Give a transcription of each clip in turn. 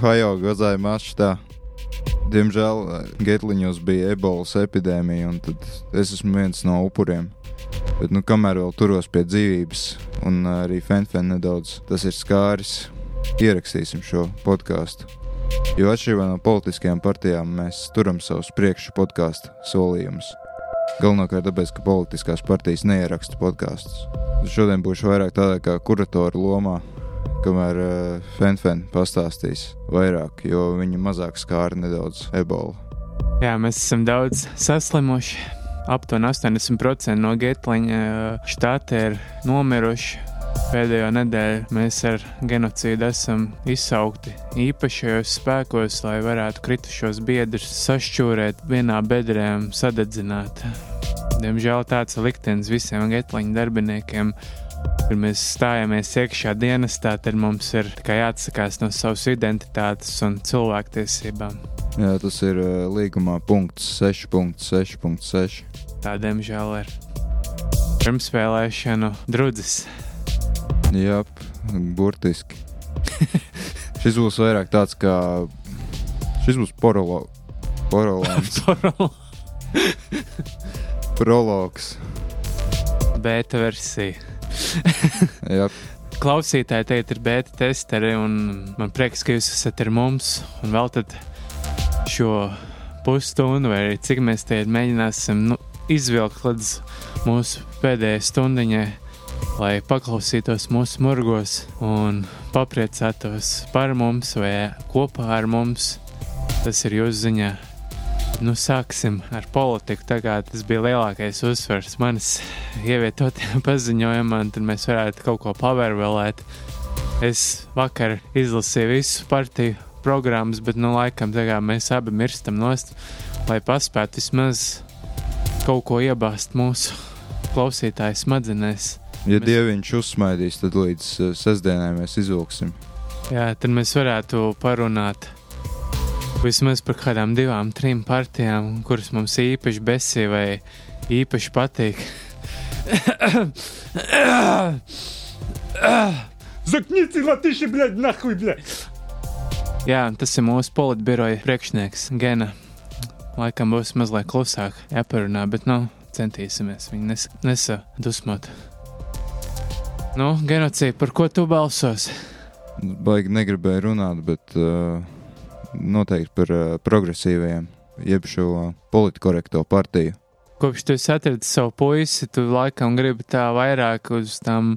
Ohio gazāja mačā. Diemžēl Getliņos bija ebolas epidēmija, un es esmu viens no upuriem. Bet, nu, kamēr vēl turos pie dzīvības, un arī Fenfen nedaudz tas ir skāris, ierakstīsim šo podkāstu. Jo atšķirībā no politiskajām partijām, mēs turam savus priekšu podkāstu solījumus. Galvenokārt tāpēc, ka politiskās partijas neieraksta podkāstus. Šodien būšu vairāk tādā kā kuratora lomā, kamēr uh, Fenfen pastāstīs vairāk, jo viņa mazāk skāra nedaudz ebola. Jā, mēs esam daudz saslimuši. Aptuveni 80% no Getliņa štāta ir nomiruši. Pēdējo nedēļu mēs ar genocīdu esam izsaukti īpašajos spēkos, lai varētu kritušos biedrus sašķūrēt vienā bedrē sadedzināt. Diemžēl tāds ir liktenis visiem Getliņa darbiniekiem Kad mēs stājamies iekšā dienestā, tad mums ir jāatsakās no savas identitātes un cilvēktiesībām. Jā, tas ir uh, līgumā punkts 6.6.6. Tā, diemžēl, ir pirmspēlēšanu drudzis. Jā, burtiski. Šis būs vairāk tāds kā. Šis būs porolo... porolāns. Prologs. Beta versija. Klausītāji, teikt, ir bēta testeri, un man prieks, ka jūs esat ar mums. Un vēl šo pusstundu, vai cik mēs te mēģināsim nu, izvilkt līdz mūsu pēdējai stundiņai, lai paklausītos mūsu murgos un papriecātos par mums vai kopā ar mums. Tas ir jūsu ziņā. Nu, sāksim ar politiku. Tagad tas bija lielākais uzsvers manis ievietotajā paziņojumā, un tad mēs varētu kaut ko pavērvēlēt. Es vakar izlasīju visu partiju programmas, bet, nu, laikam, tagad mēs abi mirstam nost, lai paspētu vismaz kaut ko iebāzt mūsu klausītāju smadzenēs. Ja mēs... dieviņš uzsmaidīs, tad līdz uh, sestdienai mēs izvilksim. Jā, tad mēs varētu parunāt vismaz par kādām divām, trim partijām, kuras mums īpaši besī vai īpaši patīk. Zakņici latīši, bļaļ, nahuj, bļaļ! Jā, tas ir mūsu politbiroja priekšnieks, Gena. Laikam būs mazliet klusāk jāparunā, bet, nu, centīsimies viņu nes nesadusmot. Nu, genocīdi, par ko tu balsos? Baigi negribēju runāt, bet uh, noteikti par uh, progresīvajiem, jeb šo politkorekto partiju. Kopš tu atradi savu puisi, tu laikam gribi tā vairāk uz tām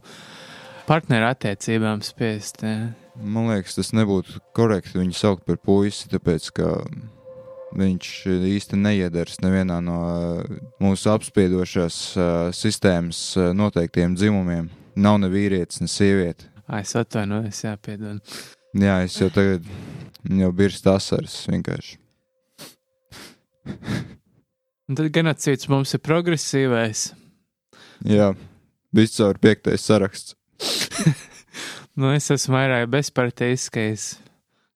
partneru attiecībām spiest. Ja? Man liekas, tas nebūtu korekti viņu saukt par puisi, tāpēc ka viņš īsti neiedars nevienā no mūsu apspiedošās sistēmas noteiktiem dzimumiem. Nav ne vīrietis, ne sieviete. Ai, es atvainojos, jāpiedod. Jā, es jau tagad jau birst asaras vienkārši. Tad genocīds mums ir progresīvais. Jā, viscaur piektais saraksts. nu, es esmu vairāk bezparteiskais,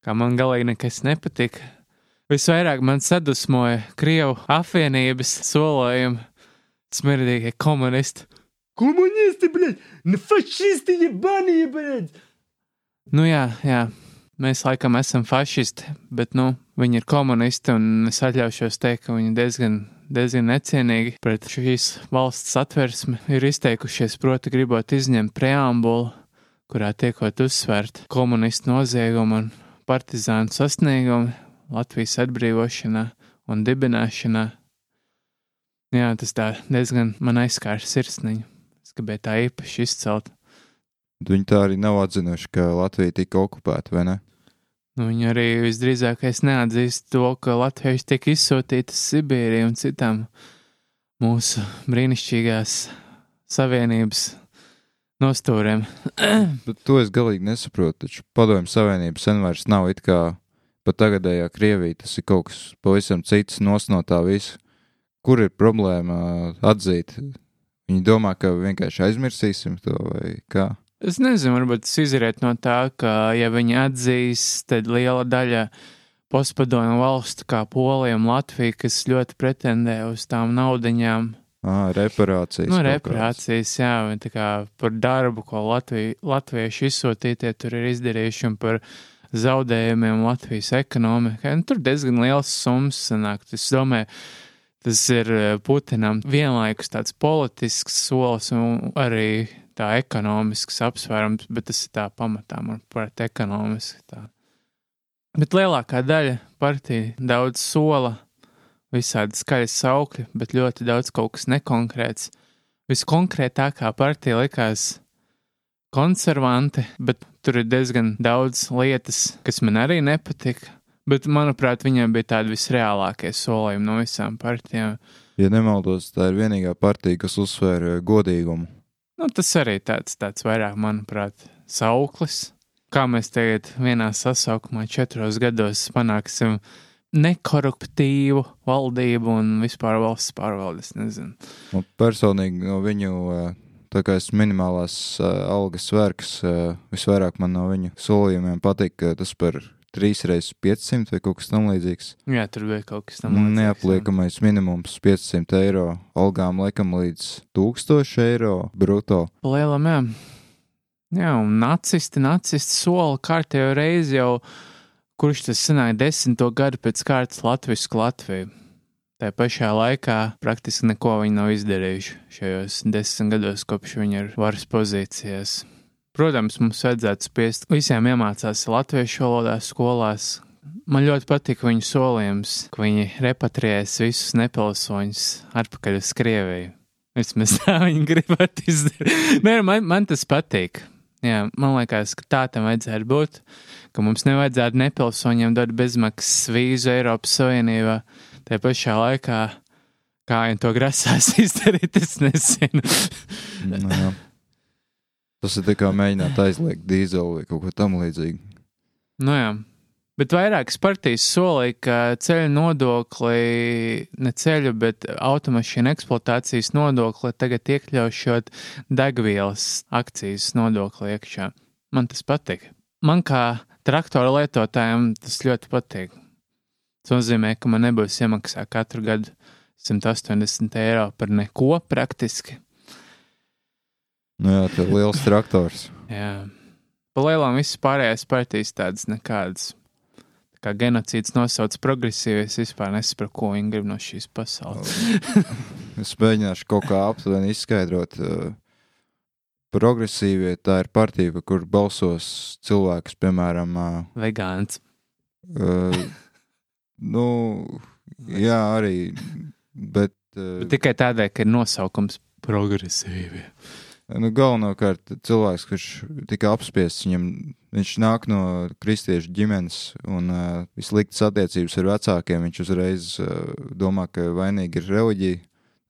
kā man galīgi nekas nepatika. Visvairāk man sadusmoja Krievu apvienības solojumi, smirdīgie komunisti. Komunisti, bļaļ! Fašisti, jebani, bļaļ! Nu jā, jā, mēs laikam esam fašisti, bet nu, viņi ir komunisti, un es atļaušos teikt, ka viņi diezgan, diezgan necienīgi pret šīs valsts atversmi ir izteikušies, proti, gribot izņemt preambulu, kurā tiekot uzsvērt komunistu noziegumu un partizānu sasniegumu Latvijas atbrīvošanā un dibināšanā. Jā, tas tā diezgan man aizskārs sirsniņu. Es gribēju tā īpaši izcelt. Viņi tā arī nav atzinuši, ka Latvija tika okupēta, vai ne? Nu, viņi arī visdrīzākais neatzīst to, ka latvieši tiek izsūtīti uz Sibīriju un citām mūsu brīnišķīgās savienības nostūriem. Bet to es galīgi nesaprotu. Taču padomju savienība sen vairs nav it kā pat tagadējā Krievija. Tas ir kaut kas pavisam cits no tā visa. Kur ir problēma atzīt? Viņi domā, ka vienkārši aizmirsīsim to vai kā? Es nezinu, varbūt tas izriet no tā, ka, ja viņi atzīs, tad liela daļa postpadomju valstu, kā Polija un Latvija, kas ļoti pretendē uz tām naudiņām. Ah, reparācijas. Nu, reparācijas, jā, tā kā par darbu, ko Latvija, latvieši izsūtītie tur ir izdarījuši, un par zaudējumiem Latvijas ekonomikai. Un tur diezgan liels summas sanāk. Es domāju, tas ir eh, Putinam vienlaikus tāds politisks solis un arī tā ekonomisks apsvērums, bet tas ir tā pamatā, manuprāt, ekonomiski tā. Bet lielākā daļa partija daudz sola, visādi skaļi saukļi, bet ļoti daudz kaut kas nekonkrēts. Viskonkrētākā partija likās konservanti, bet tur ir diezgan daudz lietas, kas man arī nepatika. Bet, manuprāt, viņiem bija tādi visreālākie solījumi no visām partijām. Ja nemaldos, tā ir vienīgā partija, kas uzsver godīgumu. Nu, tas arī tāds, tāds vairāk, manuprāt, sauklis. Kā mēs tagad vienā sasaukumā četros gados panāksim nekoruptīvu valdību un vispār valsts pārvaldes. Un personīgi no viņu, eh, tā kā es minimālās uh, algas svērks, uh, visvairāk man no viņu solījumiem patīk tas par 3 reizes 500 vai kaut kas tamlīdzīgs. Jā, tur bija kaut kas tamlīdzīgs. Neapliekamais minimums 500 eiro, algām laikam līdz 1000 eiro brutto. Lielam, jā. Jā, un nacisti, nacisti sola kārtējo reizi jau, kurš tas sanāja desmito gadu pēc kārtas Latvijas Latviju. Tā pašā laikā praktiski neko viņi nav izdarījuši šajos desmit gados, kopš viņi ir varas pozīcijās. Protams, mums vajadzētu spiest visiem iemācās latviešu valodā skolās. Man ļoti patīk viņu solījums, ka viņi repatriēs visus nepilsoņus atpakaļ uz Krieviju. Vismaz tā viņi gribētu izdarīt. Nē, man, man tas patīk. Jā, man liekas, ka tā tam vajadzētu būt, ka mums nevajadzētu nepilsoņiem dot bezmaksas vīzu Eiropas Savienībā. Tā pašā laikā, kā viņi to grasās izdarīt, es nezinu. nu, jā. Tas ir kā mēģināt aizliegt dīzeli vai kaut ko tam līdzīgu. Nu jā. Bet vairākas partijas solīja, ka ceļu nodokli, ne ceļu, bet automašīnu eksploatācijas nodokli tagad iekļaušot degvielas akcijas nodokli iekšā. Man tas patīk. Man kā traktora lietotājiem tas ļoti patīk. Tas nozīmē, ka man nebūs jāmaksā katru gadu 180 eiro par neko praktiski. Nu jā, tas ir liels traktors. jā. Pa lielām visas pārējās partijas tādas nekādas kā genocīds nosauc progresīvais, vispār nesaprotu, ko viņi grib no šīs pasaules. es mēģināšu kaut kā aptuveni izskaidrot. Progresīvie tā ir partija, kur balsos cilvēks, piemēram, vegāns. Uh, nu, jā, arī. Bet, uh, bet tikai tādēļ, ka ir nosaukums progresīvie. Nu, galvenokārt cilvēks, kurš tika apspiests, viņam, viņš nāk no kristiešu ģimenes un uh, sliktas attiecības ar vecākiem. Viņš uzreiz uh, domā, ka vainīga ir reliģija.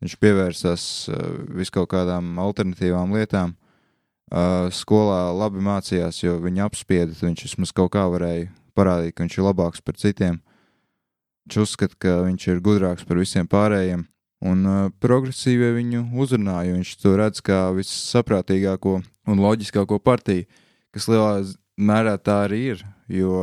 Viņš pievērsās uh, viskaut kādām alternatīvām lietām. Uh, skolā labi mācījās, jo viņa apspieda. Viņš vismaz kaut kā varēja parādīt, ka viņš ir labāks par citiem. Viņš uzskata, ka viņš ir gudrāks par visiem pārējiem. Un uh, progresīvie viņu uzrunāja, viņš to redz kā vissaprātīgāko un loģiskāko partiju, kas lielā mērā tā arī ir. Jo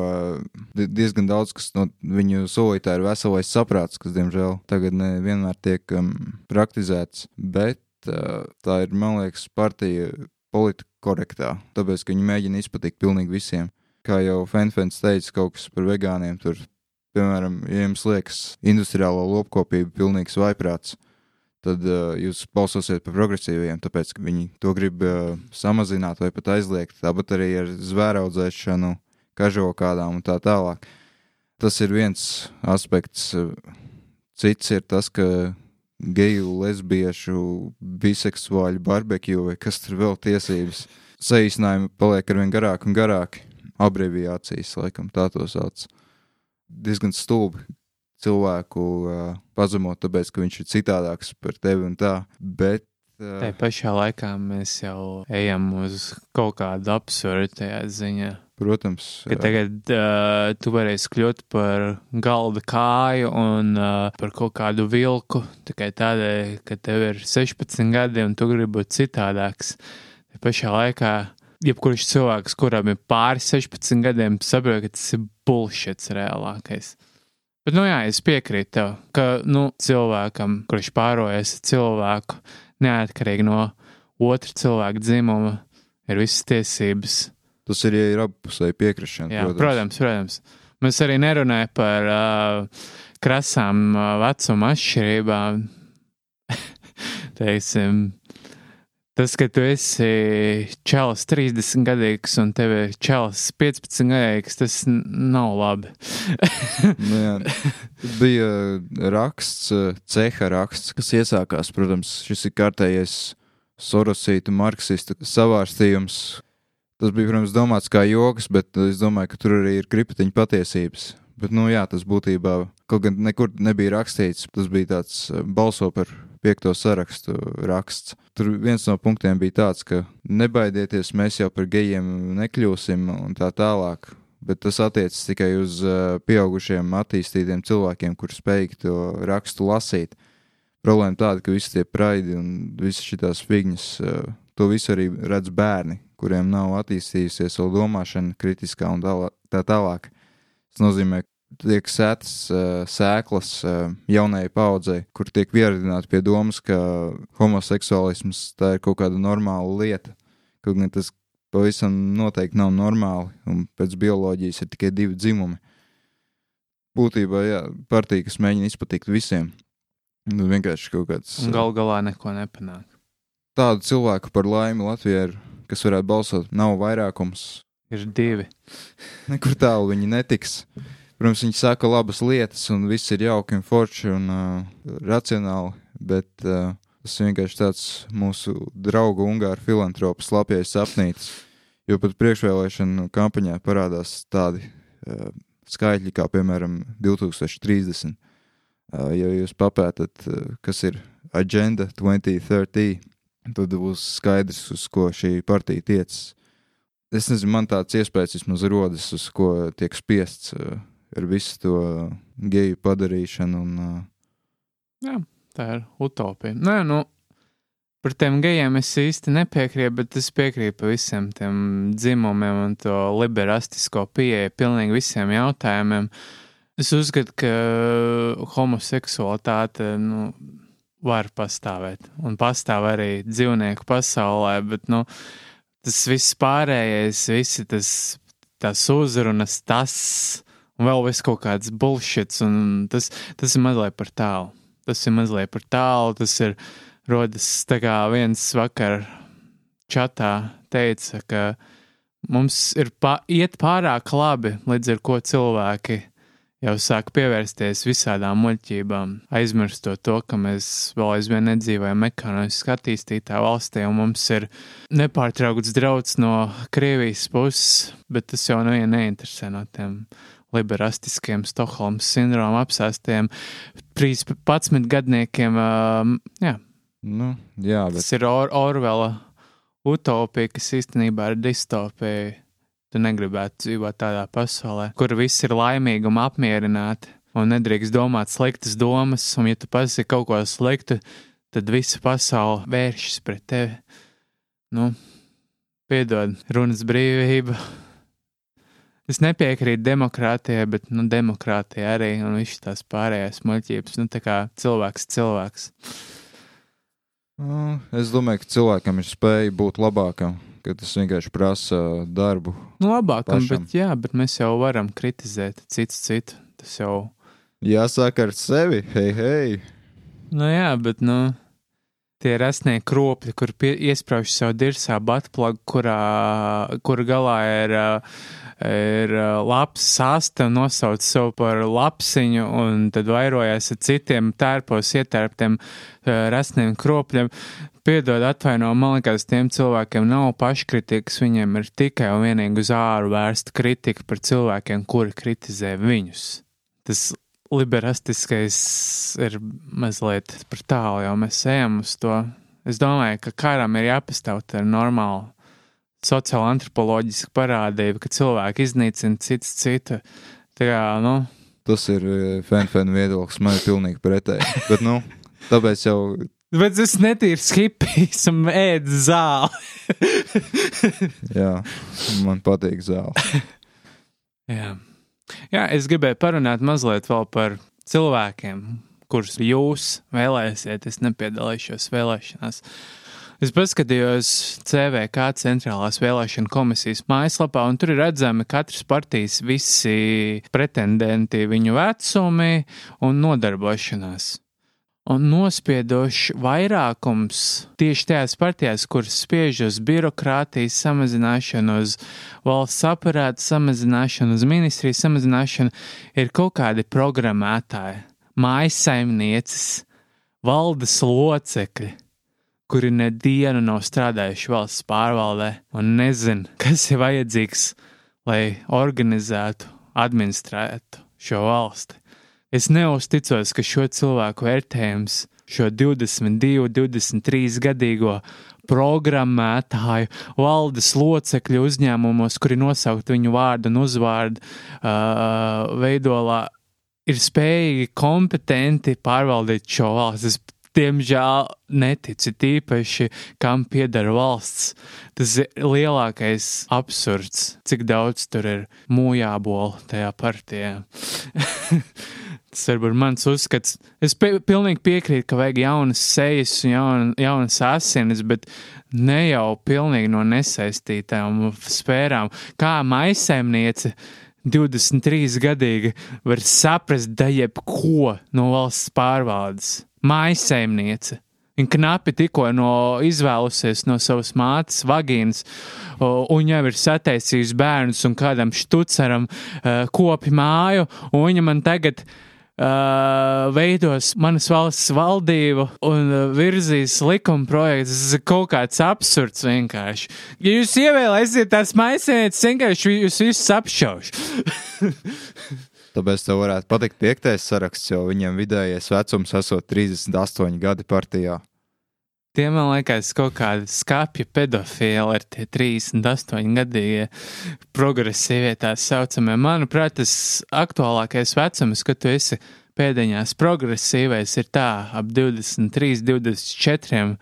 diezgan daudz kas no viņu solītā ir veselais saprāts, kas, diemžēl, tagad nevienmēr tiek um, praktizēts. Bet uh, tā ir, man liekas, partija politika korektā, tāpēc, ka viņi mēģina izpatikt pilnīgi visiem. Kā jau Fenfens teica, kaut kas par vegāniem tur piemēram, ja jums liekas industriālo lopkopību pilnīgs vaiprāts, tad uh, jūs balsosiet par progresīviem, tāpēc, ka viņi to grib uh, samazināt vai pat aizliegt. Tāpat arī ar zvēraudzēšanu, kažokādām un tā tālāk. Tas ir viens aspekts. Cits ir tas, ka geju, lesbiešu, biseksuāļu barbekju vai kas tur vēl tiesības saīsinājumi paliek arvien garāk un garāk. Abreviācijas, laikam, tā to sauc. Uh, diezgan stulbi cilvēku uh, pazemot, tāpēc, ka viņš ir citādāks par tevi un tā. Bet Uh, Tā pašā laikā mēs jau ejam uz kaut kādu absurdu tajā ziņā. Protams. Ka tagad uh, tu varēsi kļūt par galda kāju un uh, par kaut kādu vilku tikai tādēļ, ka tev ir 16 gadi un tu gribi būt citādāks. Tā pašā laikā jebkurš cilvēks, kuram ir pāri 16 gadiem, saprot, ka tas ir bullshits reālākais. Bet, nu jā, es piekrītu tev, ka, nu, cilvēkam, kurš pārojas cilvēku, neatkarīgi no otra cilvēka dzimuma, ir visas tiesības Tas ir, ja ir abpusēji piekrišana. Jā, protams, protams. Mēs arī nerunājam par uh, krasām uh, vecuma atšķirībām. Teiksim, tas, ka tu esi čels 30 gadīgs un tev ir čels 15 gadīgs, tas nav labi. Nu, jā. Bija raksts, eh, ceha raksts, kas iesākās, protams, šis ir kārtējais sorosītu marksistu savārstījums. Tas bija, protams, domāts kā joks, bet es domāju, ka tur arī ir kripatiņa patiesības. Bet, nu jā, tas būtībā, kaut gan nekur nebija rakstīts, tas bija tāds balso par piekto sarakstu raksts. Tur viens no punktiem bija tāds, ka nebaidieties, mēs jau par gejiem nekļūsim un tā tālāk. Bet tas attiecas tikai uz uh, pieaugušiem, attīstītiem cilvēkiem, kuriem spēj to rakstu lasīt. Problēma tāda, ka visi tie praidi un visas šīs figņas, uh, to visu arī redz bērni, kuriem nav attīstījusies vēl domāšana kritiskā un tā tālāk. Tas nozīmē, tiek sētas sēklas jaunajai paudzei, kur tiek pieradināti pie domas, ka homoseksuālisms tā ir kaut kāda normāla lieta. Kaut gan tas pavisam noteikti nav normāli, un pēc bioloģijas ir tikai divi dzimumi. Būtībā, jā, partija, kas mēģina izpatikt visiem. Nu, vienkārši kaut kāds Un gal galā neko nepanāk. tādu cilvēku par laimi Latvijā ir, kas varētu balsot, nav vairākums. Ir divi. Nekur tālu viņi netiks. Protams, viņi saka labas lietas, un viss ir jauki un forši un uh, racionāli, bet uh, tas vienkārši tāds mūsu draugu Ungāru filantropu slapjais sapnītis. Jo pat priekšvēlēšanu kampaņā parādās tādi uh, skaitļi, kā piemēram 2030. Uh, ja jūs papētat, uh, kas ir Agenda 2030, tad būs skaidrs, uz ko šī partija tiecas. Es nezinu, man tāds iespējas vismaz rodas, uz ko tiek spiests uh, ar visu to geju padarīšanu. Un, uh, Jā, tā ir utopija. Nē, nu, par tiem gejiem es īsti nepiekrītu, bet es piekrītu visiem tiem dzimumiem un to liberālistisko pieeju pilnīgi visiem jautājumiem. Es uzskatu, ka homoseksualitāte nu, var pastāvēt un pastāv arī dzīvnieku pasaulē, bet nu, tas viss pārējais, visi tas, tās uzrunas, tas un vēl viss kaut kāds bullshits, un tas, tas ir mazliet par tālu. Tas ir mazliet par tālu, tas ir rodas tā kā viens vakar čatā teica, ka mums ir pa, iet pārāk labi, līdz ar ko cilvēki jau sāk pievērsties visādām muļķībām, aizmirstot to, ka mēs vēl aizvien nedzīvojam ekonomiski attīstītā valstī, un mums ir nepārtraukts drauds no Krievijas puses, bet tas jau nevienu neinteresē no tiem liberālistiskiem Stokholmas sindroma apsēstiem 13 gadniekiem. Uh, jā, nu, jā, bet tas ir Or Orvela utopija, kas īstenībā ir distopija. Tu negribētu dzīvot tādā pasaulē, kur viss ir laimīgi un apmierināti, un nedrīkst domāt sliktas domas, un ja tu pasaki kaut ko sliktu, tad visa pasaule vēršas pret tevi. Nu, piedod, runas brīvība. Es nepiekrītu demokrātijai, bet nu, demokrātija arī un visas tās pārējās muļķības. Nu, tā kā cilvēks, cilvēks. nu, es domāju, ka cilvēkam ir spēja būt labākam, ka tas vienkārši prasa darbu. Nu, labākam, Pašam. bet, jā, bet mēs jau varam kritizēt citu citu. Tas jau, Jāsāk ar sevi, hei, hei! nu jā, bet, nu, tie rasnie kropļi, kur pie, iesprāž savu dirsā batplagu, kurā, kur galā ir, ir labs sasta nosauc sev par lapsiņu, un tad vairojās ar citiem tērpos ietērptiem uh, rasniem kropļiem. Piedod, atvaino, man liekas, tiem cilvēkiem nav paškritikas, viņiem ir tikai un vienīgi uz āru vērsta kritika par cilvēkiem, kuri kritizē viņus. Tas liberālistiskais ir mazliet par tālu, jau mēs ejam uz to. Es domāju, ka karam ir jāpastāv ar normālu sociālo antropoloģisku parādību, ka cilvēki iznīcina cits citu. Tā kā, nu, Tas ir fēnu viedoklis, man ir pilnīgi pretēji. Bet, nu, tāpēc jau bet es netīru skipijas un ēdu zāli. Jā, man patīk zāle. Jā. Jā, es gribēju parunāt mazliet vēl par cilvēkiem, kurus jūs vēlēsiet. Es nepiedalīšos vēlēšanās. Es paskatījos CVK centrālās vēlēšana komisijas mājaslapā, un tur ir redzami katras partijas visi pretendenti, viņu vecumi un nodarbošanās. Un nospiedošs vairākums tieši tajās partijās, kuras spiež uz birokrātijas samazināšanu, uz valsts aparāta samazināšanu, uz ministrijas samazināšanu, ir kaut kādi programmētāji, mājas saimnieces, valdes locekļi kuri nedienu nav strādājuši valsts pārvaldē un nezina, kas ir vajadzīgs, lai organizētu, administrētu šo valsti. Es neusticos, ka šo cilvēku vērtējums, šo 22, 23 gadīgo programmētāju, valdes locekļu uzņēmumos, kuri nosaukt viņu vārdu un uzvārdu uh, veidolā, ir spējīgi, kompetenti pārvaldīt šo valsti. Es diemžēl neticu tīpaši, kam pieder valsts. Tas ir lielākais absurds, cik daudz tur ir mūjābolu tajā partijā. Tas varbūt mans uzskats. Es pe pilnīgi piekrītu, ka vajag jaunas sejas un jaun, jaunas asinis, bet ne jau pilnīgi no nesaistītām sfērām. Kā maisēmniece 23 gadīga var saprast da jebko no valsts pārvaldes mājsaimniece. Viņa knapi tikko no izvēlusies no savas mātes vagīnas, un jau ir sataisījusi bērnus un kādam štuceram uh, kopi māju, un viņa man tagad uh, veidos manas valsts valdību un uh, virzīs likuma projekts. Tas ir kaut kāds absurds vienkārši. Ja jūs ievēlēsiet tās maisinieces, vienkārši jūs visus apšaušu. Tāpēc tev varētu patikt piektais saraksts, jo viņiem vidējais vecums esot 38 gadi partijā. Tie man liekas, kaut kāda skāpja pedofila ir tie 38 gadīgie progresīvie tā saucamie. Manuprāt, tas aktuālākais vecums, kad tu esi pēdiņās progresīvais, ir tā ap 23, 24.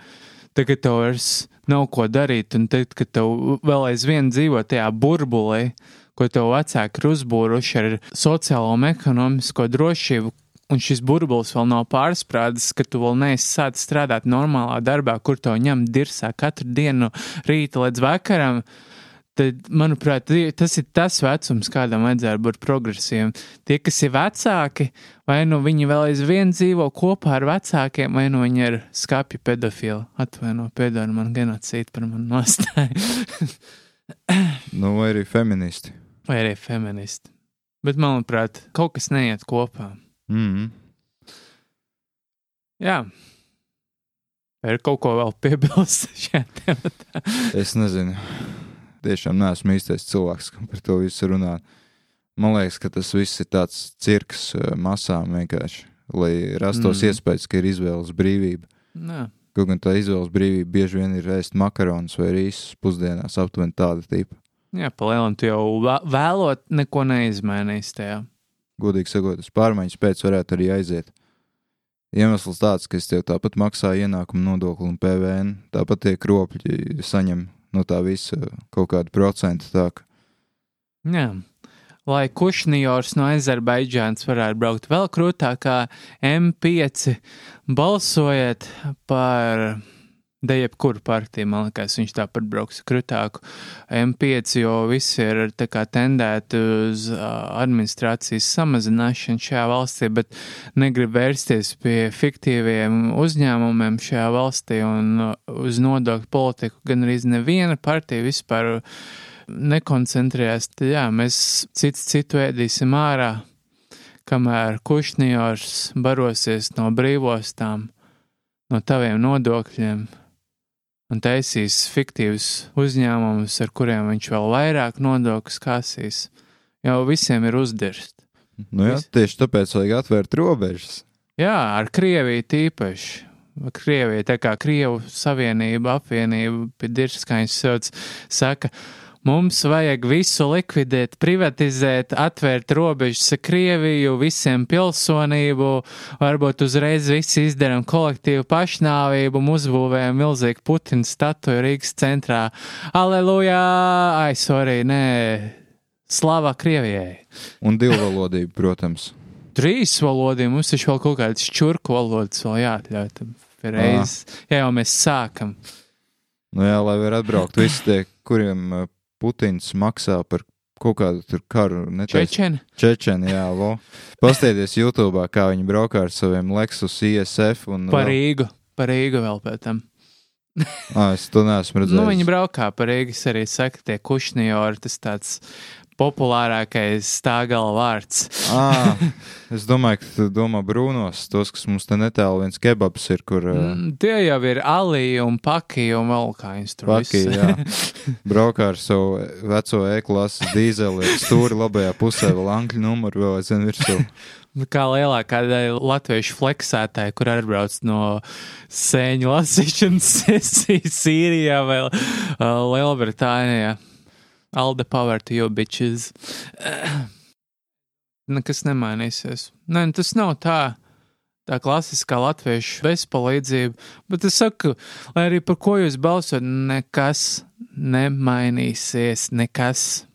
Tagad tev vairs nav ko darīt, un tad, kad tev vēl aizvien dzīvo tajā burbulī, ko tev vecāki ir uzbūruši ar sociālo un ekonomisko drošību, un šis burbulis vēl nav pārsprādzis, ka tu vēl neesi sācis strādāt normālā darbā, kur to ņem dirsā katru dienu no rīta līdz vakaram. Tad, manuprāt, tas ir tas vecums, kādam vajadzētu būt progresīvam. Tie, kas ir vecāki, vai nu viņi vēl aizvien dzīvo kopā ar vecākiem, vai nu viņi ir skāpji pedofili. Atvaino, piedod man genocīdu par manu nostāju. nu, vai arī feministi vai arī feministi. Bet, manuprāt, kaut kas neiet kopā. Mm. Jā. Ir kaut ko vēl piebilst šajā tematā? es nezinu. Tiešām neesmu īstais cilvēks, kam par to visu runāt. Man liekas, ka tas viss ir tāds cirks eh, masām vienkārši, lai rastos mm. iespējas, ka ir izvēles brīvība. Nā. Kaut gan tā izvēles brīvība bieži vien ir ēst makaronus vai rīsus pusdienās, aptuveni tāda tipa. Jā, palielināt, jau vēlot, neko neizmainīs tajā. Godīgi sakot, uz pārmaiņas pēc varētu arī aiziet. Iemesls tāds, ka es tev tāpat maksāju ienākumu nodokli un PVN, tāpat tie kropļi saņem no tā visa kaut kādu procentu. Tā. Jā. Lai Kušnijors no Azerbaidžānas varētu braukt vēl krūtākā M5, balsojiet par Da jebkuru partiju, man liekas, viņš tāpat brauks krutāku M5, jo visi ir tendēti uz administrācijas samazināšanu šajā valstī, bet negrib vērsties pie fiktīviem uzņēmumiem šajā valstī un uz nodokļu politiku gan arī neviena partija vispār nekoncentrējās. Tad jā, mēs cits citu ēdīsim ārā, kamēr Kušnijors barosies no brīvostām, no taviem nodokļiem un taisīs fiktīvus uzņēmumus, ar kuriem viņš vēl vairāk nodokļus kasīs. Jau visiem ir uzdirst. Nu jā, tieši tāpēc vajag atvērt robežas. Jā, ar Krieviju tīpaši. Krievija, tā kā Krievu savienība, apvienība, pie dirskaņas sauc, saka, Mums vajag visu likvidēt, privatizēt, atvērt robežas ar Krieviju, visiem pilsonību, varbūt uzreiz visi izdarām kolektīvu pašnāvību, uzbūvējam milzīgu Putina statuju Rīgas centrā. Aleluja! Ai, sorry, nē, slava Krievijai! Un divvalodība, protams. Trīs valodība, mums taču vēl kaut kādas čurku valodas vēl jāatļauj. Reiz, ja jau mēs sākam. Nu, jā, lai var atbraukt visi tie, kuriem Putins maksā par kaut kādu tur karu. Čečeni. Čečeni, jā, vo. Pastieties YouTube, kā viņi braukā ar saviem Lexus ISF un. Par Rīgu. Par Rīgu vēl pēc tam. Ā, es to neesmu redzējis. Nu, viņi braukā par Rīgas arī saka, tie kušniori, tas tāds populārākais stāgala vārds. À, es domāju, ka tu domā brūnos, tos, kas mums te netālu viens kebabs ir, kur Mm, Tie jau ir alī un paki un vēl kā instruments. Paki, jā. braukā ar savu veco E-klases dīzeli, stūri labajā pusē, vēl angļu numuru vēl aizvien virsū. Nu, Kā lielākā daļa latviešu fleksētāji, kur atbrauc no sēņu lasīšanas sesijas Sīrijā vai uh, Lielbritānijā. Alde power to you bitches. Nekas nemainīsies. Nē, nu, tas nav tā. Tā klasiskā latviešu bezpalīdzība, bet es saku, lai arī par ko jūs balsot, nekas nemainīsies, nekas.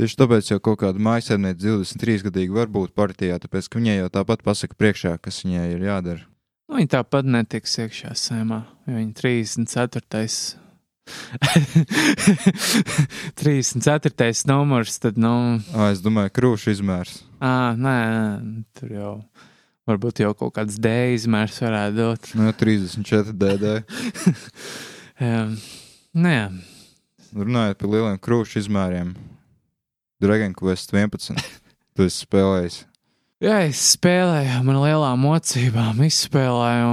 Tieši tāpēc jau kaut kāda mājasēmniece 23 gadīgi var būt partijā, tāpēc ka viņai jau tāpat pasaka priekšā, kas viņai ir jādara. Nu, Viņa tāpat netiks iekšā sēmā, jo viņa 34. 34. numurs, tad, nu, Ā, es domāju, krūšu izmērs. ā, nē, nē, tur jau varbūt jau kaut kāds D izmērs varētu dot. Nu, 34 DD. Um, nē, Runājot par lieliem krūšu izmēriem, Dragon Quest 11. Tu esi spēlējis. jā, es spēlēju, man lielām mocībām izspēlēju,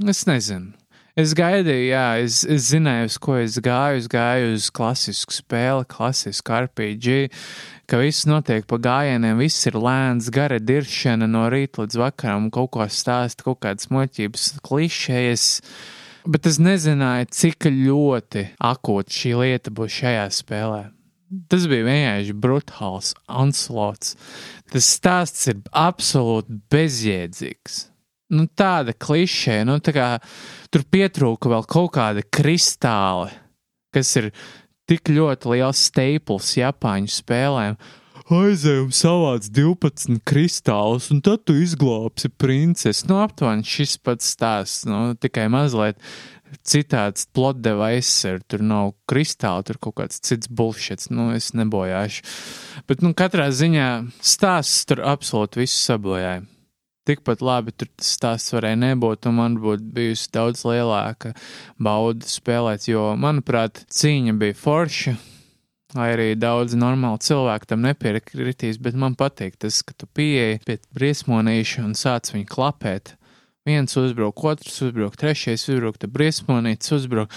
un es nezinu. Es gaidīju, jā, es, es zināju, uz ko es gāju. Es gāju uz klasisku spēli, klasisku RPG, ka viss notiek pa gājieniem, viss ir lēns, gara diršana no rīta līdz vakaram, kaut ko stāst, kaut kādas muļķības, klišejas. Bet es nezināju, cik ļoti akūta šī lieta būs šajā spēlē. Tas bija vienkārši brutāls, anslots. Tas stāsts ir absolūti bezjēdzīgs. Nu, tāda klišē, nu, tā kā tur pietrūka vēl kaut kāda kristāla, kas ir tik ļoti liels staples Japāņu spēlēm. Aizejam, savāc 12 kristālus, un tad tu izglābsi princesi. Nu, aptuveni šis pats stāsts, nu, tikai mazliet citāds plot device, ir, tur nav kristāli, tur kaut kāds cits bullshits, nu, es nebojāšu. Bet, nu, katrā ziņā stāsts tur absolūti visu sabojāja. Tikpat labi tur tas stāsts varēja nebūt, un man būtu bijusi daudz lielāka bauda spēlēt, jo, manuprāt, cīņa bija forša. Lai arī daudz normāli cilvēku tam nepiekritīs, bet man patīk tas, ka tu pieeji pie briesmonīša un sāc viņu klapēt. Viens uzbruk, otrs uzbruk, trešais uzbruk, tad briesmonīts uzbruk.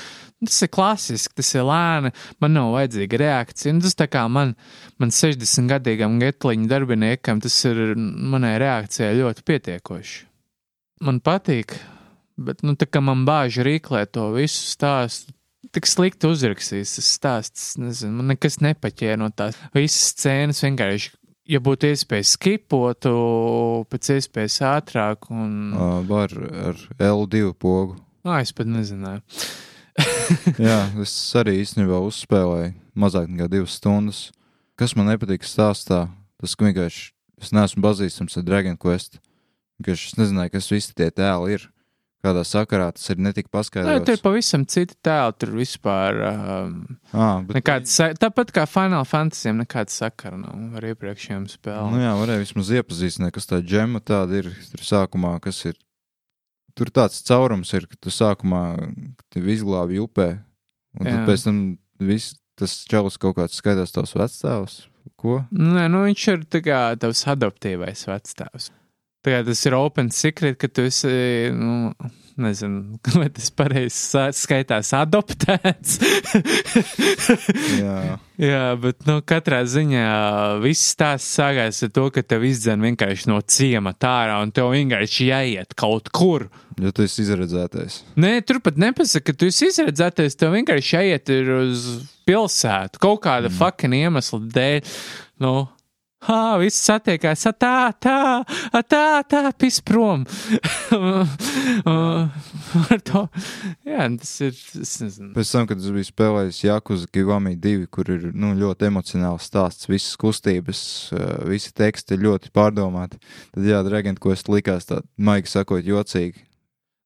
Tas ir klasiski, tas ir lēni, man nav vajadzīga reakcija. Un tas tā kā man, man 60 gadīgam getliņu darbiniekam, tas ir manai reakcijai ļoti pietiekoši. Man patīk, bet, nu, tā kā man bāži rīklē to visu stāstu, tik slikti uzrakstījis tas stāsts, nezinu, man nekas nepaķēra no tās visas scēnas vienkārši. Ja būtu iespēja skipotu pēc iespējas ātrāk, un. Ā, Var ar L2 pogu. Ah, es pat nezināju. Jā, es arī īstenībā uzspēlēju mazāk nekā divas stundas. Kas man nepatīk stāstā, tas vienkārši es neesmu pazīstams ar Dragon Quest. Es nezināju, kas visi tie tēli ir. Kādā sakarā tas ir netika Nē, tur ir paskaidrots. pavisam citi tēli. Tur vispār um, bet, nekāds, sa- tāpat kā Final Fantasy, nekāda sakara nav ar iepriekšējām spēlēm. nu jā, varēja vismaz iepazīstināt, kas tā džema tāda ir. Tur sākumā, kas ir. Tur tāds caurums ir, ka tu sākumā tevi izglābi upē. Un tad pēc tam viss tas čalis kaut kāds skaidrs tavs vecāks. Ko? Nē, nu viņš ir tā kā tavs adoptīvais vecstāvs. Kā tas ir open secret, ka tu esi, nu, nezinu, vai tas pareizi skaitās adoptēts. Jā. Jā, bet, nu, katrā ziņā viss tās sākās ar to, ka tev izdzen vienkārši no ciemata ārā un tev vienkārši jāiet kaut kur. Jo tu esi izredzētais. Nē, tur pat nepasaka, ka tu esi izredzētais. Tev vienkārši jāiet ir uz pilsētu kaut kāda mm. fucking iemesla dēļ. Nu, Ha, viss satiekās, "Ā, tā, tā, ā, tā, tā, pis prom. Ar to, jā, tas ir, es. Pēc tam, kad es biju spēlējis Jakuza Gigami 2, kur ir nu, ļoti emocionāls stāsts, visas kustības, uh, visi teksti ļoti pārdomāti, tad jā, Dragon Quest likās tā, maigi sakot, jocīgi.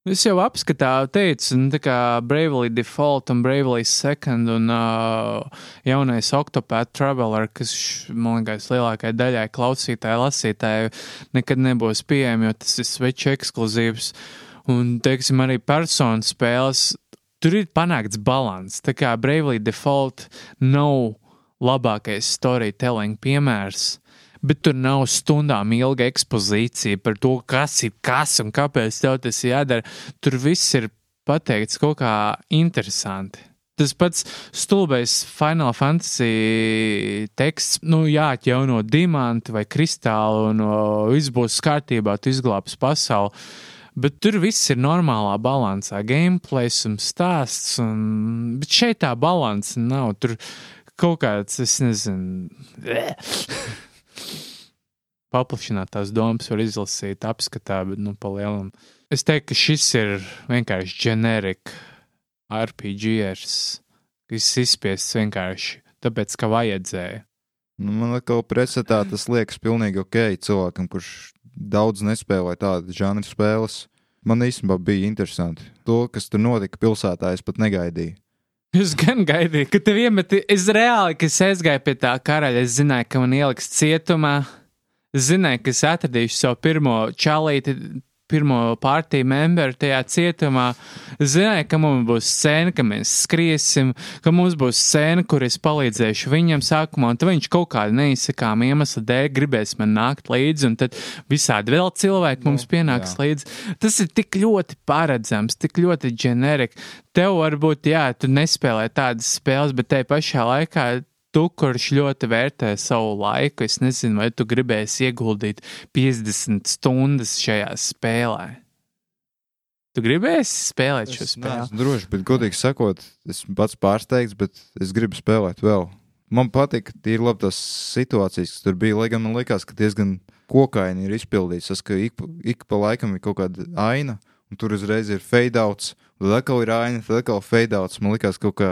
Es jau apskatā teicu, nu, tā kā Bravely Default un Bravely Second un uh, jaunais Octopath Traveler, kas, man liekas, lielākajai daļai klausītāju, lasītāju nekad nebūs pieejami, jo tas ir Switch ekskluzīvs. Un, teiksim, arī personu spēles, tur ir panākts balans. Tā kā Bravely Default nav labākais storytelling piemērs. Bet tur nav stundām ilga ekspozīcija par to, kas ir kas un kāpēc tev tas jādara. Tur viss ir pateikts kaut kā interesanti. Tas pats stulbais Final Fantasy teksts, nu, jāatjauno diamanti vai kristāli, un viss būs kārtībā, tu izglābsi pasauli. Bet tur viss ir normālā balansā. Gameplays un stāsts, un... bet šeit tā balanss nav. Tur kaut kāds, es nezinu, paplašināt tās domas, var izlasīt, apskatā, bet nu, pa lielam. Es teiktu, ka šis ir vienkārši generic RPGs, kas izspiests vienkārši tāpēc, ka vajadzēja. Nu, man liekas, pretstatā tas liekas pilnīgi ok cilvēkam, kurš daudz nespēlē tādu žanru spēles. Man īstenībā bija interesanti. To, kas tur notika pilsētā, es pat negaidīju. Es gan gaidīju, ka tev iemeti. Es reāli, kad aizgāju pie tā karaļa, es zināju, ka man ieliks cietumā. Es zināju, ka es atradīšu savu pirmo čalīti, pirmo partiju memberu tajā cietumā. Es zināju, ka mums būs scēna, ka mēs skriesim, ka mums būs scēna, kur es palīdzēšu viņam sākumā, un tad viņš kaut kāda neizsakāma iemesla dēļ gribēs man nākt līdzi, un tad visādi vēl cilvēki mums pienāks jā. līdzi. Tas ir tik ļoti paredzams, tik ļoti ģenerika. Tev varbūt, jā, tu nespēlē tādas spēles, bet te pašā laikā tu, kurš ļoti vērtē savu laiku, es nezinu, vai tu gribēsi ieguldīt 50 stundas šajā spēlē. Tu gribēsi spēlēt šo Es spēli? neesmu drošs, bet, godīgi sakot, es pats pārsteigts, bet es gribu spēlēt vēl. Man patīk, ka ir labi tās situācijas, kas tur bija. Lai gan man liekas, ka diezgan kokaini ir izpildīts. Tas, ka ik, ik pa laikam ir kaut kāda aina, un tur uzreiz ir fade outs, tad atkal ir aina, tad atkal fade outs. Man liekas, kaut kā.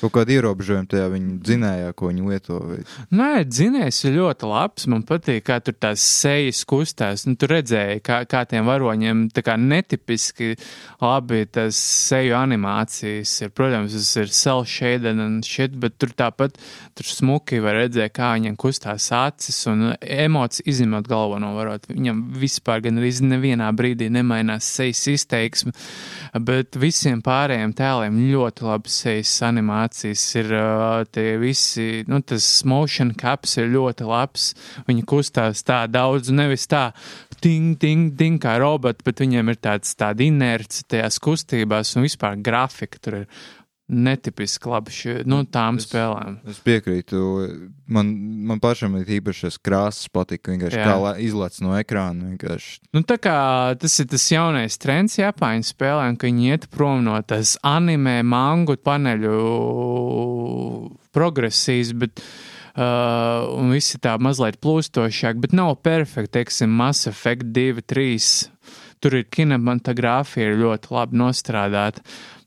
Kaut kāda ierobežojuma tajā viņa dzinējā, ko viņi lieto. Vai... Nē, dzinējs ir ļoti labs. Man patīk, kā tur tās sejas kustās. Nu, tur redzēja, kā, kā tiem varoņiem kā netipiski labi tas seju animācijas ir. Protams, tas ir cel shaded un shit, bet tur tāpat tur smuki var redzēt, kā viņam kustās acis un emocijas izņemot galveno varot. Viņam vispār gan arī nevienā brīdī nemainās sejas izteiksme, bet visiem pārējiem tēliem ļoti labi sejas animācijas ir ā, tie visi, nu tas motion caps ir ļoti labs. Viņi kustās tā daudz, nevis tā ting, ting, ting kā roboti, bet viņiem ir tāds tāda inerce tajās kustībās un vispār grafika tur ir netipiski labi šie, nu, tām Es- spēlēm. Es piekrītu. Man, man pašam ir īpaši šis krāsas patika. Vienkārši Jā. kā la- izlaists no ekrāna. Vienkārši Nu, tā kā tas ir tas jaunais trends Japāņu spēlēm, ka viņi iet prom no tās anime, mangu paneļu progresijas, bet uh, un visi tā mazliet plūstošāk, bet nav perfekti, teiksim, Mass Effect 2, 3. Tur ir kinematogrāfija ir ļoti labi nostrādāta.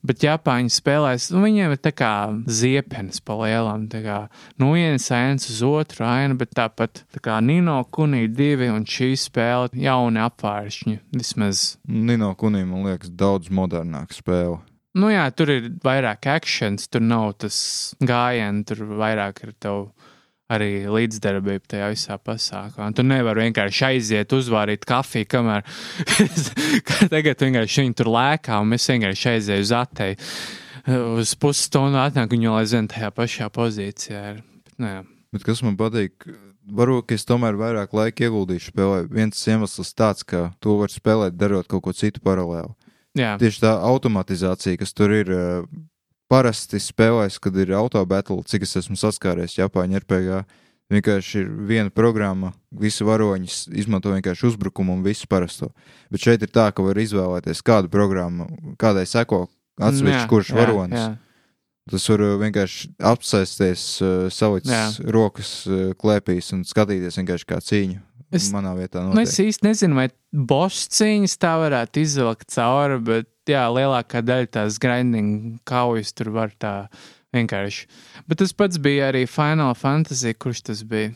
Bet Japāņu spēlēs, nu, viņiem ir tā kā ziepens pa lielam. Tā kā no vienas ainas uz otru ainu, bet tāpat tā kā Nino Kunī divi un šī spēle jauni apvāršņi. Vismaz, Nino Kunī, man liekas, daudz modernāka spēle. nu jā, tur ir vairāk akcents, tur nav tas gājiens, tur vairāk ir tev arī līdzdarbība tajā visā pasākumā. Un Tu nevari vienkārši aiziet, uzvārīt kafiju, kamēr tagad vienkārši viņi tur lēkā, un mēs vienkārši aizējām uz atēju. Uz pusstundu atnāk viņa jau aizvien tajā pašā pozīcijā. Ir. Bet, nu, jā. Bet kas man patīk, varbūt es tomēr vairāk laika ieguldīšu spēlē. Viens iemesls tāds, ka to var spēlēt, darot kaut ko citu paralēli. jā, Tieši tā automatizācija, kas tur ir. Parasti spēlēs, kad ir autobattle, cik es esmu saskāries Japāņu RPG. Vienkārši ir viena programma, visi varoņi izmanto vienkārši uzbrukumu un visu parasto. Bet šeit ir tā, ka var izvēlēties kādu programmu, kādai seko atsevišķi, kurš jā, varonis. jā. Tas var uh, vienkārši apsēsties, uh, salikt rokas uh, klēpīs un skatīties vienkārši kā cīņu. Es- Manā vietā Nu, es notiek. īsti nezinu, vai boss cīņas tā varētu izvilkt cauri, bet jā, lielākā daļa tās grinding kaujas tur var tā vienkārši. Bet tas pats bija arī Final Fantasy, kurš tas bija.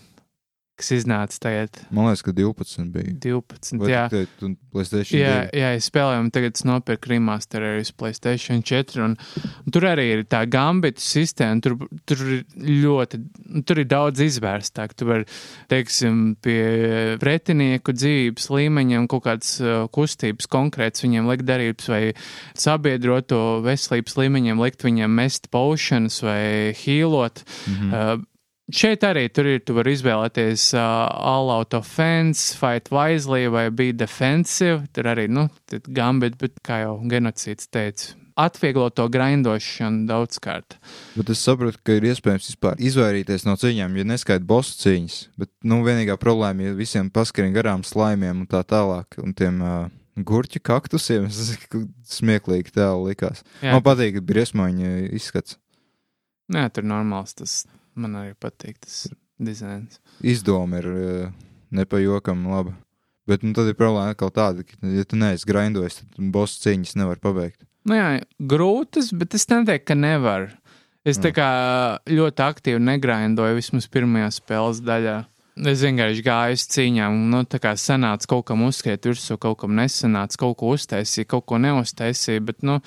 Kas iznāca tagad Man liekas, ka 12 bija. 12. Vai jā. tikai tu PlayStation Jā, 2? jā, es spēlēju, un tagad es nopirku remasteru arī uz Playstation 4. Un, un tur arī ir tā gambita sistēma. Tur, tur ir ļoti, tur ir daudz izvērstāk. Tu vari, teiksim, pie pretinieku dzīvības līmeņa un kaut kādas uh, kustības konkrētas viņiem likt darības, vai sabiedroto veselības līmeņiem likt viņiem mest pošanas vai hīlot. Mhm. Uh, Šeit arī tur ir, tu vari izvēlēties uh, all out offense, fight wisely vai be defensive. Tur arī, nu, gambit, bet kā jau genocīds teica, atvieglo to grindošanu daudzkārt. Bet es saprotu, ka ir iespējams vispār izvairīties no cīņām, ja neskaidrs bosu cīņas. Bet, nu, vienīgā problēma ir visiem paskariem garām slaimiem un tā tālāk. Un tiem uh, gurķu kaktusiem, ka smieklīgi tēlu likās. Jā, Man patīk, ka briesmoņa izskats. jā tur normāls tas. Man arī patīk tas dizains. Izdoma ir uh, nepajokam laba. Bet nu, tad ir problēma atkal tāda, ka, ja tu neesi grindojis, tad bosu cīņas nevar pabeigt. Nu jā, grūtas, bet es neteiktu, ka nevar. Es tā Jā. kā ļoti aktīvi negrindoju vismaz pirmajā spēles daļā. Es vienkārši gāju uz cīņām, un nu, tā kā sanāca kaut kam uzskriet virsū, kaut kam nesanāca, kaut ko uztaisīja, kaut ko neuztaisīja, bet, nu,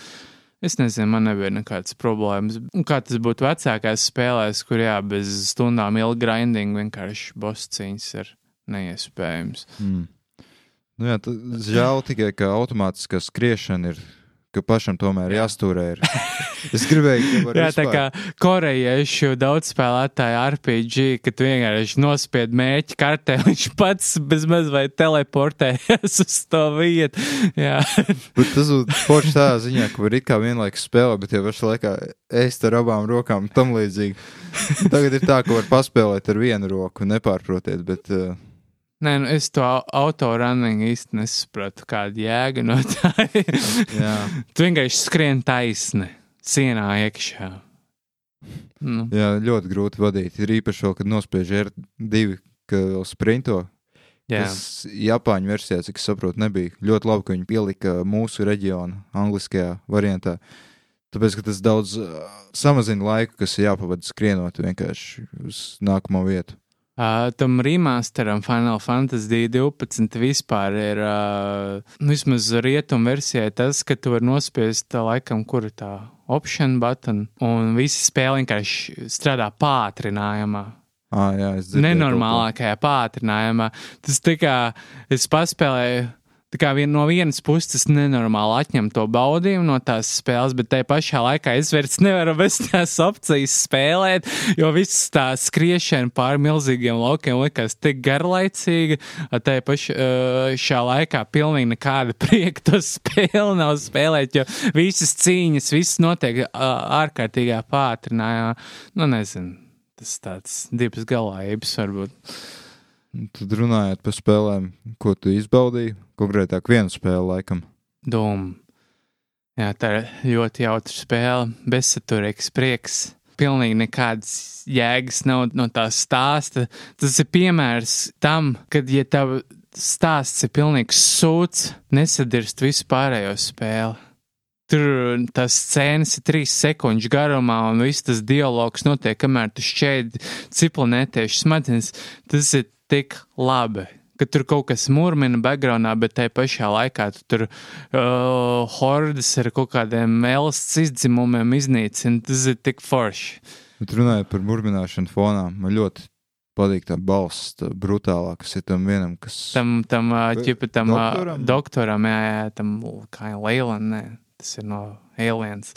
es nezinu, man nebija nekādas problēmas. Un kā tas būtu vecākās spēlēs, kur jā, bez stundām ilga grinding vienkārši boss cīņas ir neiespējams. Mm. Nu, jā, žēl tikai, ka automātiskā skriešana ir, ka pašam tomēr jāstūrē. Ir. Es gribēju, ka var Jā, tā kā korejiešu daudz spēlētāju RPG, kad tu vienkārši nospied mēķi kartē, viņš pats bez maz vai teleportējas uz to vietu. Jā, Bet tas būtu forši tādā ziņā, ka var it kā vienlaikus spēlēt, bet jau pašā laikā ēst ar abām rokām tam līdzīgi. Tagad ir tā, ka var paspēlēt ar vienu roku, nepārprotiet, bet uh, Nē, nu es to autorunning īsti nesapratu, kāda jēga no tā ir. tu vienkārši skrien taisni, sienā iekšā. Nu, jā, ļoti grūti vadīt. Ir īpaši vēl, kad nospiež R2, ka vēl sprinto. jā, Tas Japāņu versijā, cik es saprotu, nebija ļoti labi, ka viņi pielika mūsu reģionu angliskajā variantā. Tāpēc, ka tas daudz samazina laiku, kas ir jāpavada skrienot vienkārši uz nākamo vietu. Uh, tam remasteram Final Fantasy 12 vispār ir uh, vismaz rietumu versijai tas, ka tu vari nospiest tā laikam, kur ir tā option button, un visi spēle vienkārši strādā pātrinājumā. Ah, jā, Nenormālākajā pātrinājumā. Tas tā kā es paspēlēju. Tā kā vien, no vienas puses tas nenormāli atņem to baudījumu no tās spēles, bet tajā pašā laikā es vairs nevaru bez tās opcijas spēlēt, jo viss tā skriešana pāri milzīgiem laukiem likās tik garlaicīga. Tajā pašā laikā pilnīgi nekāda prieka to spēli nav spēlēt, jo visas cīņas, viss notiek ārkārtīgā pātrinājumā. Nu, nezinu. Tas tāds divas galājības varbūt. Tad runājot par spēlēm, ko tu izbaudīji, konkrētāk vienu spēli laikam. Dūma. Jā, tā ir ļoti jautra spēle, bezsaturīgs prieks. Pilnīgi nekādas jēgas nav no tā stāsta. Tas ir piemērs tam, kad, ja tev stāsts ir pilnīgs sūds, nesadirst visu pārējo spēli. Tur tas scēnas ir trīs sekundžu garumā, un viss tas dialogs notiek, kamēr tu šķēdi ciplanētieši smadzenes. Tas ir tik labi. Ka tur kaut kas murmina backgroundā, bet tajā pašā laikā tu tur uh, hordas ar kaut kādiem elsts izdzimumiem iznīcina. Tas ir tik forši. Bet runājot par murmināšanu fonā, man ļoti patīk tā balss, tā brutālā, kas ir tam vienam, kas. Tam, tam, ķipa, tam doktoram, doktoram? jā, jā, tam kā Leilan, nē, tas ir no Aliens.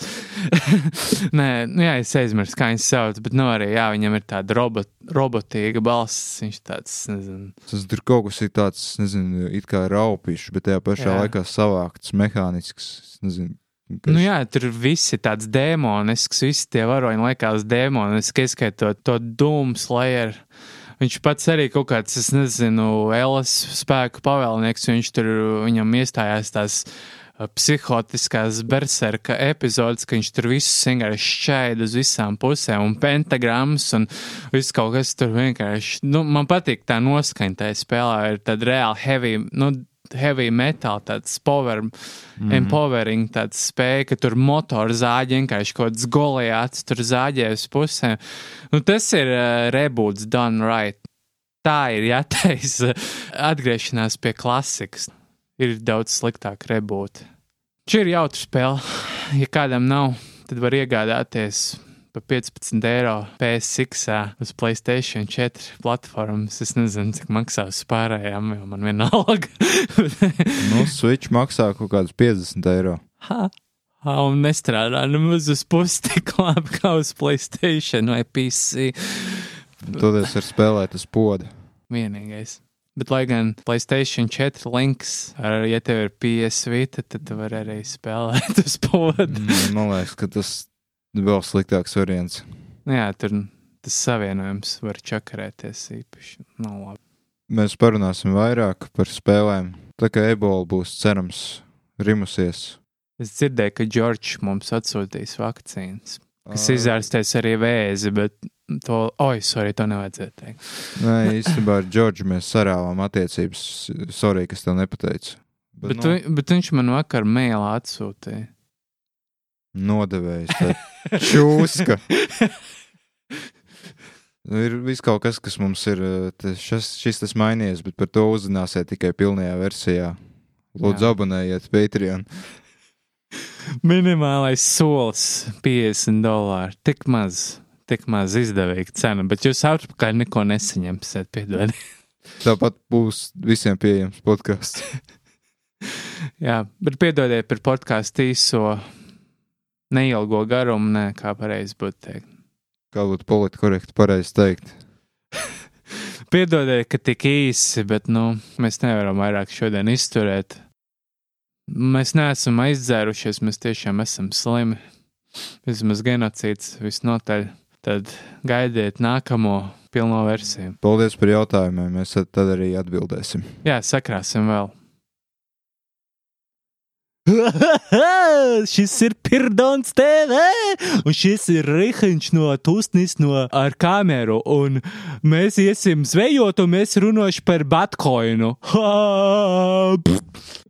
nē, nu jā, es aizmirsu, kā viņas sauc, bet, nu, arī, jā, viņam ir tāda robot, robotīga balss, viņš tāds, nezinu, Tas tur kaut kas ir tāds, nezinu, it kā raupīšs, bet tajā pašā Jā. laikā savākts, mehānisks. Nezinu, kas- Nu, jā, tur viss ir tāds demonisks, visi tie varoņi liekas demoniski, ieskaitot to dūmu slayer. Viņš pats arī kaut kāds, es nezinu, Elas spēku pavēlnieks, viņš tur viņam iestājās tās uh, psihotiskās berserka epizodes, ka viņš tur visus vienkārši šķaida uz visām pusēm un pentagrammas un viss kaut kas tur vienkārši, nu, man patīk tā noskaņa tajā spēlē, ir tāda reāli heavy, nu, heavy metal, tāds power, mm -hmm. empowering, tāds spēja, ka tur motor zāģi vienkārši kaut kāds goliāts tur zāģē uz pusēm. Nu, tas ir uh, reboots done right. tā ir jātaisa atgriešanās pie klasikas. Ir daudz sliktāk rebūti. Šī ir jautra spēle. Ja kādam nav, tad var iegādāties par 15 eiro PSX uz Playstation 4 platformas. Es nezinu, cik maksās pārējām, jo man vienalga. Nu, Switch maksā kaut kādus 50 eiro. ha, ha, un nestrādā nemaz uz pusi tik labi kā uz Playstation vai PC. Toties var spēlēt uz poda. Vienīgais. Bet, lai gan Playstation 4 links, ar, ja tev ir PS Vita, tad tu vari arī spēlēt uz podu. Mm, Man liekas, ka tas vēl sliktāks variants. Jā, tur tas savienojums var čakarēties īpaši. Nav labi. Mēs parunāsim vairāk par spēlēm. Tā kā ebola būs cerams rimusies. Es dzirdēju, ka Džordžs mums atsūtīs vakcīnas, kas izārstēs arī vēzi, bet to, oi, sorry, to nevajadzēja teikt. Nē, īstenībā ar Džordžu mēs sarāvām attiecības. Sorry, kas tev nepateica. Bet, bet, tu, bet viņš man vakar mēlā atsūtīja. Nodevējs. Čūska. Nu, Ir viss kaut kas, kas mums ir. Šis, šis tas mainījies, bet par to uzzināsiet tikai pilnajā versijā. Lūdzu, abonējiet Patreon. Minimālais solis - 50 dolāri. Tik maz, tik maz izdevīga cena, bet jūs atpakaļ neko nesaņemsiet, piedodiet. Tāpat būs visiem pieejams podkāsts. Jā, bet piedodiet par podkāstu īso, neilgo garumu, nē, kā pareizi būtu teikt. Kā būtu politiski korekti pareizi teikt. Piedodiet, ka tik īsi, bet nu, mēs nevaram vairāk šodien izturēt. Mēs neesam aizdzērušies, mēs tiešām esam slimi. Vismaz genocīds visnotaļ. Tad gaidiet nākamo pilno versiju. Paldies par jautājumiem. Mēs tad arī atbildēsim. Jā, sakrāsim vēl. šis ir Pirdons TV, un šis ir Rihanš no Tūsnis no ar kameru, un mēs iesim zvejot, un mēs runāsim par! Pff!